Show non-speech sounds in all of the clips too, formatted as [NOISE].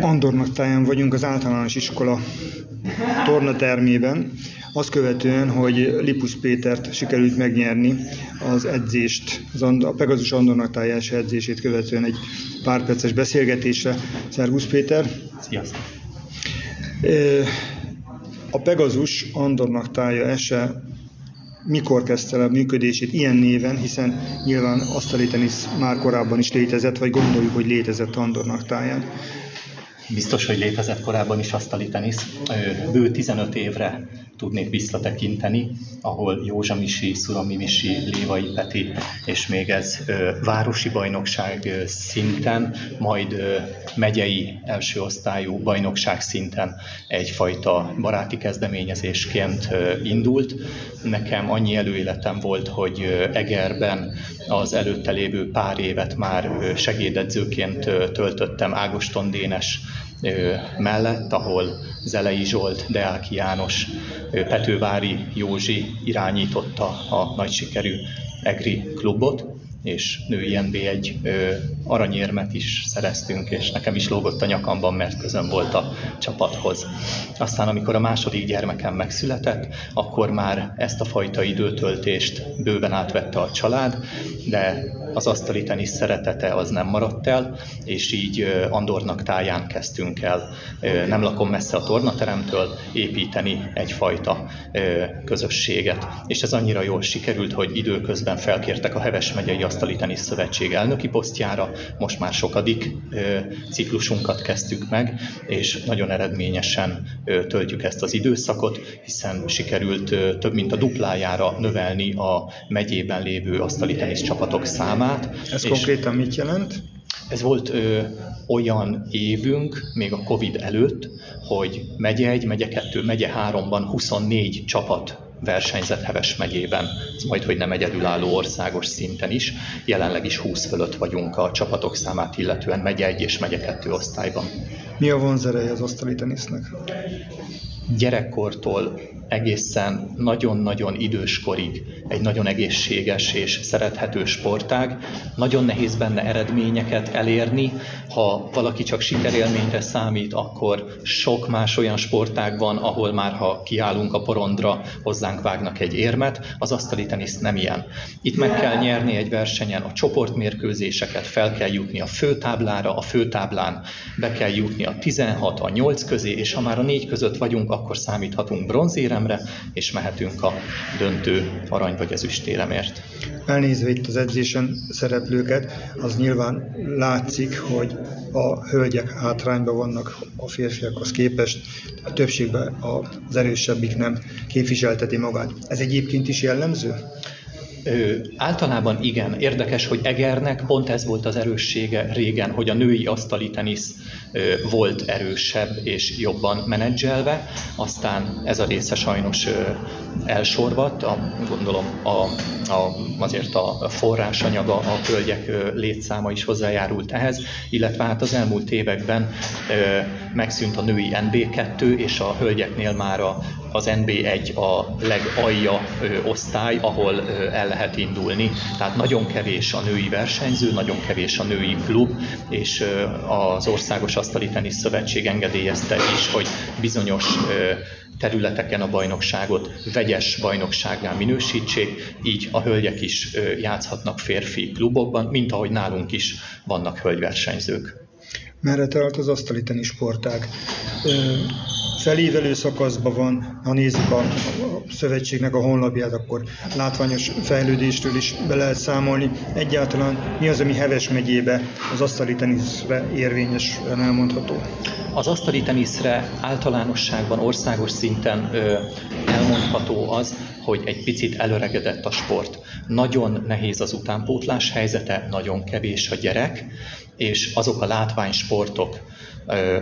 Andornak táján vagyunk az általános iskola tornatermében, azt követően, hogy Lipus Pétert sikerült megnyerni az edzést, az a Pegazus Andornak táj első edzését követően egy pár perces beszélgetésre. Szervusz Péter! Sziasztok! A Pegazus Andornak tája ese mikor kezdte el a működését ilyen néven, hiszen nyilván asztali tenisz már korábban is létezett, vagy gondoljuk, hogy létezett Andornak táján. Biztos, hogy létezett korábban is asztali tenisz. Bő 15 évre tudnék visszatekinteni, ahol Józsa Misi, Szurami Misi, Lévai Peti, és még ez városi bajnokság szinten, majd megyei első osztályú bajnokság szinten egyfajta baráti kezdeményezésként indult. Nekem annyi előéletem volt, hogy Egerben az előtte lévő pár évet már segédedzőként töltöttem Ágoston Dénes mellett, ahol Zelei Zsolt, Deáki János, Petővári Józsi irányította a nagy sikerű EGRI klubot, és női NB1 aranyérmet is szereztünk, és nekem is lógott a nyakamban, mert közön volt a csapathoz. Aztán, amikor a második gyermekem megszületett, akkor már ezt a fajta időtöltést bőven átvette a család, de az asztali tenisz szeretete az nem maradt el, és így Andornak táján kezdtünk el, nem lakom messze a tornateremtől, építeni egyfajta közösséget. És ez annyira jól sikerült, hogy időközben felkértek a Heves megyei Asztali Tenisz Szövetség elnöki posztjára, most már sokadik ciklusunkat kezdtük meg, és nagyon eredményesen töltjük ezt az időszakot, hiszen sikerült több mint a duplájára növelni a megyében lévő asztali tenisz csapatok számát. Ez konkrétan mit jelent? Ez volt ö, olyan évünk, még a Covid előtt, hogy megye egy, megye kettő, megye háromban 24 csapat versenyzett Heves megyében, ez majd, hogy nem egyedülálló országos szinten is. Jelenleg is 20 fölött vagyunk a csapatok számát illetően megye egy és megye kettő osztályban. Mi a vonzereje az asztali tenisznek? Gyerekkortól egészen nagyon-nagyon időskorig egy nagyon egészséges és szerethető sportág. Nagyon nehéz benne eredményeket elérni. Ha valaki csak sikerélményre számít, akkor sok más olyan sportág van, ahol már ha kiállunk a porondra, hozzánk vágnak egy érmet. Az asztali tenisz nem ilyen. Itt meg kell nyerni egy versenyen a csoportmérkőzéseket, fel kell jutni a főtáblára, a főtáblán be kell jutni a 16, a 8 közé, és ha már a 4 között vagyunk, akkor számíthatunk bronzérem, éremre, és mehetünk a döntő arany vagy ezüstéremért. Elnézve itt az edzésen szereplőket, az nyilván látszik, hogy a hölgyek hátrányban vannak a férfiakhoz képest, a többségben az erősebbik nem képviselteti magát. Ez egyébként is jellemző? Ö, általában igen. Érdekes, hogy Egernek pont ez volt az erőssége régen, hogy a női asztali tenisz volt erősebb és jobban menedzselve, aztán ez a része sajnos elsorvadt, a, gondolom a, a, azért a forrásanyaga, a hölgyek létszáma is hozzájárult ehhez, illetve hát az elmúlt években megszűnt a női NB2, és a hölgyeknél már a, az NB1 a legalja osztály, ahol el lehet indulni. Tehát nagyon kevés a női versenyző, nagyon kevés a női klub, és az Országos Asztali Tenisz Szövetség engedélyezte is, hogy bizonyos területeken a bajnokságot vegyes bajnoksággá minősítsék, így a hölgyek is játszhatnak férfi klubokban, mint ahogy nálunk is vannak hölgyversenyzők. Merre tart az asztali tenisz sportág? Felévelő szakaszban van, ha nézzük a, a szövetségnek a honlapját, akkor látványos fejlődéstől is be lehet számolni. Egyáltalán mi az, ami Heves megyébe az asztali teniszre érvényesen elmondható? Az asztali teniszre általánosságban országos szinten ö, elmondható az, hogy egy picit előregedett a sport. Nagyon nehéz az utánpótlás helyzete, nagyon kevés a gyerek, és azok a látványsportok,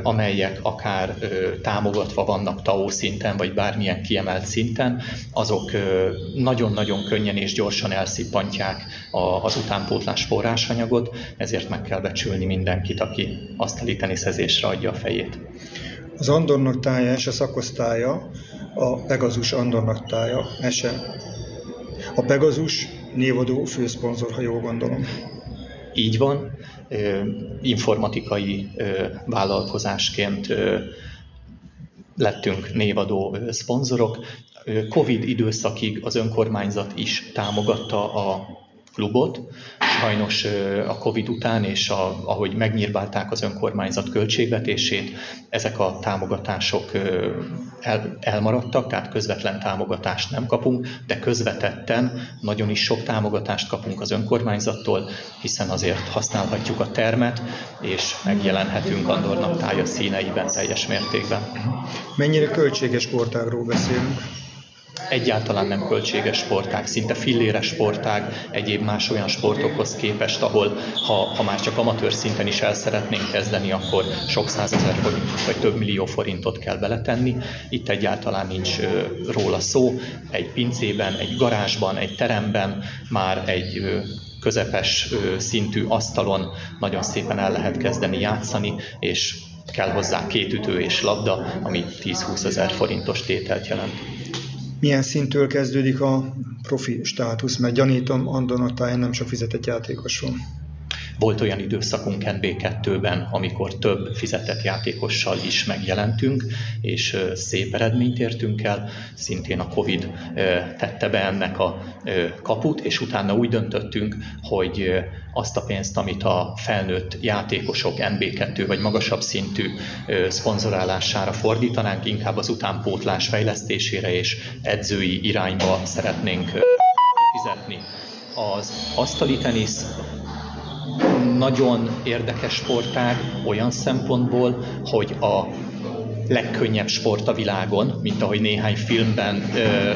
amelyek akár támogatva vannak TAO szinten, vagy bármilyen kiemelt szinten, azok nagyon-nagyon könnyen és gyorsan elszippantják az utánpótlás forrásanyagot, ezért meg kell becsülni mindenkit, aki asztali teniszezésre adja a fejét. Az Andornak tája a szakosztálya, a Pegazus Andornak tája ese. A Pegazus névadó főszponzor, ha jól gondolom. Így van, informatikai vállalkozásként lettünk névadó szponzorok. Covid időszakig az önkormányzat is támogatta a klubot. Sajnos a Covid után, és a, ahogy megnyírbálták az önkormányzat költségvetését, ezek a támogatások el, elmaradtak, tehát közvetlen támogatást nem kapunk, de közvetetten nagyon is sok támogatást kapunk az önkormányzattól, hiszen azért használhatjuk a termet, és megjelenhetünk Andornak tája színeiben teljes mértékben. Mennyire költséges sportágról beszélünk? Egyáltalán nem költséges sportág, szinte filléres sportág egyéb más olyan sportokhoz képest, ahol ha, ha már csak amatőr szinten is el szeretnénk kezdeni, akkor sok százezer forint vagy több millió forintot kell beletenni. Itt egyáltalán nincs róla szó. Egy pincében, egy garázsban, egy teremben már egy közepes szintű asztalon nagyon szépen el lehet kezdeni játszani, és kell hozzá két ütő és labda, ami 10-20 ezer forintos tételt jelent milyen szintől kezdődik a profi státusz, mert gyanítom, Andon nem sok fizetett játékos van. Volt olyan időszakunk NB2-ben, amikor több fizetett játékossal is megjelentünk, és szép eredményt értünk el. Szintén a Covid tette be ennek a kaput, és utána úgy döntöttünk, hogy azt a pénzt, amit a felnőtt játékosok NB2 vagy magasabb szintű szponzorálására fordítanánk, inkább az utánpótlás fejlesztésére és edzői irányba szeretnénk fizetni. Az asztali tenisz nagyon érdekes sportág olyan szempontból, hogy a legkönnyebb sport a világon, mint ahogy néhány filmben ö,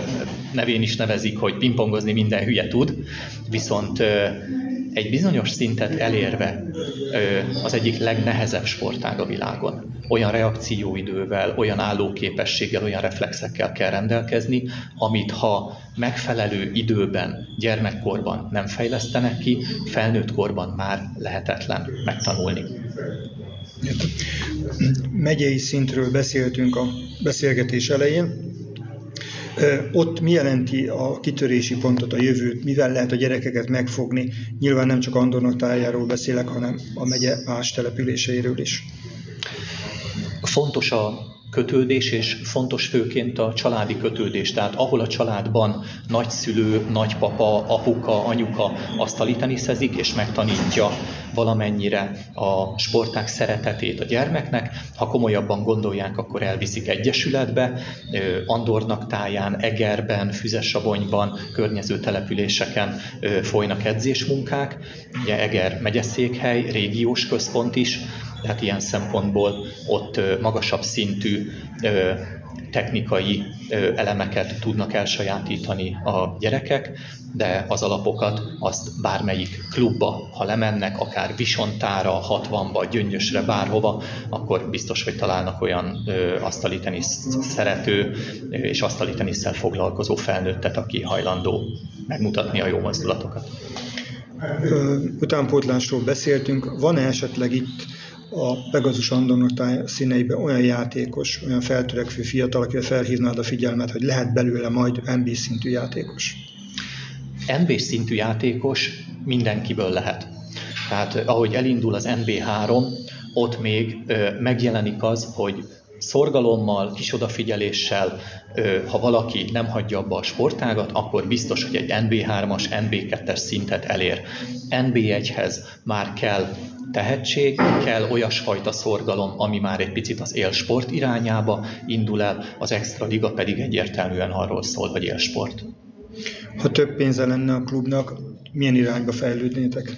nevén is nevezik, hogy pingpongozni minden hülye tud, viszont ö, egy bizonyos szintet elérve az egyik legnehezebb sportág a világon. Olyan reakcióidővel, olyan állóképességgel, olyan reflexekkel kell rendelkezni, amit ha megfelelő időben, gyermekkorban nem fejlesztenek ki, felnőtt korban már lehetetlen megtanulni. Megyei szintről beszéltünk a beszélgetés elején. Ott mi jelenti a kitörési pontot, a jövőt, mivel lehet a gyerekeket megfogni? Nyilván nem csak Andornak tájáról beszélek, hanem a megye más településeiről is. Fontos a kötődés, és fontos főként a családi kötődés. Tehát ahol a családban nagyszülő, nagypapa, apuka, anyuka asztali teniszezik, és megtanítja valamennyire a sporták szeretetét a gyermeknek. Ha komolyabban gondolják, akkor elviszik egyesületbe, Andornak táján, Egerben, Füzesabonyban, környező településeken folynak edzésmunkák. Ugye Eger megyeszékhely, régiós központ is, tehát ilyen szempontból ott magasabb szintű technikai elemeket tudnak elsajátítani a gyerekek, de az alapokat azt bármelyik klubba, ha lemennek, akár Visontára, 60-ba, Gyöngyösre, bárhova, akkor biztos, hogy találnak olyan asztali tenisz szerető és asztali foglalkozó felnőttet, aki hajlandó megmutatni a jó mozdulatokat. Utánpótlásról beszéltünk, van-e esetleg itt a Pegasus Andornak színeiben olyan játékos, olyan feltörekvő fiatal, akire felhívnád a figyelmet, hogy lehet belőle majd NB szintű játékos? NB szintű játékos mindenkiből lehet. Tehát ahogy elindul az NB3, ott még megjelenik az, hogy szorgalommal, kis odafigyeléssel, ha valaki nem hagyja abba a sportágat, akkor biztos, hogy egy NB3-as, NB2-es szintet elér. NB1-hez már kell tehetség, kell olyasfajta szorgalom, ami már egy picit az élsport irányába indul el, az extra liga pedig egyértelműen arról szól, hogy élsport. Ha több pénze lenne a klubnak, milyen irányba fejlődnétek?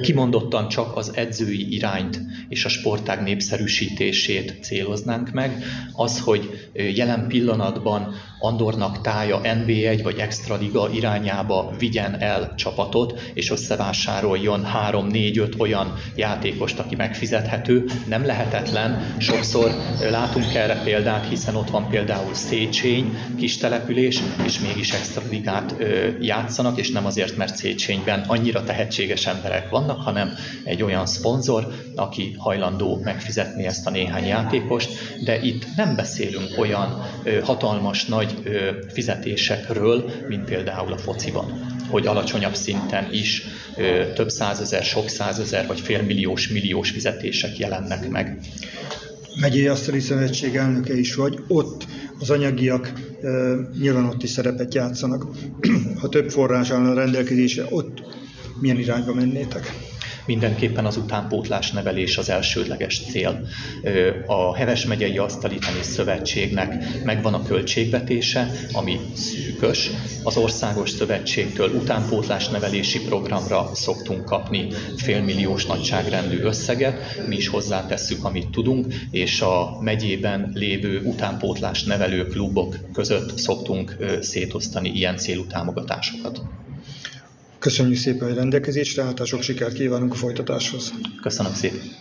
Kimondottan csak az edzői irányt és a sportág népszerűsítését céloznánk meg. Az, hogy jelen pillanatban Andornak tája NB1 vagy Extraliga irányába vigyen el csapatot, és összevásároljon 3-4-5 olyan játékost, aki megfizethető, nem lehetetlen. Sokszor látunk erre példát, hiszen ott van például Széchenyi, kis település, és mégis Extraligát játszanak, és nem azért, mert Széchenyben annyira tehetséges emberek vannak, hanem egy olyan szponzor, aki hajlandó megfizetni ezt a néhány játékost, de itt nem beszélünk olyan hatalmas nagy fizetésekről, mint például a fociban. hogy alacsonyabb szinten is több százezer, sok százezer vagy félmilliós, milliós fizetések jelennek meg. Megyei Asztali Szövetség elnöke is vagy, ott az anyagiak e, nyilván ott is szerepet játszanak. [CLEARS THROAT] ha több forrás állna rendelkezésre, ott milyen irányba mennétek? mindenképpen az utánpótlás nevelés az elsődleges cél. A Heves megyei Asztaliteni Szövetségnek megvan a költségvetése, ami szűkös. Az Országos Szövetségtől utánpótlás nevelési programra szoktunk kapni félmilliós nagyságrendű összeget, mi is hozzátesszük, amit tudunk, és a megyében lévő utánpótlás nevelő klubok között szoktunk szétosztani ilyen célú támogatásokat. Köszönjük szépen, hogy rendelkezésre álltál, sok sikert kívánunk a folytatáshoz. Köszönöm szépen.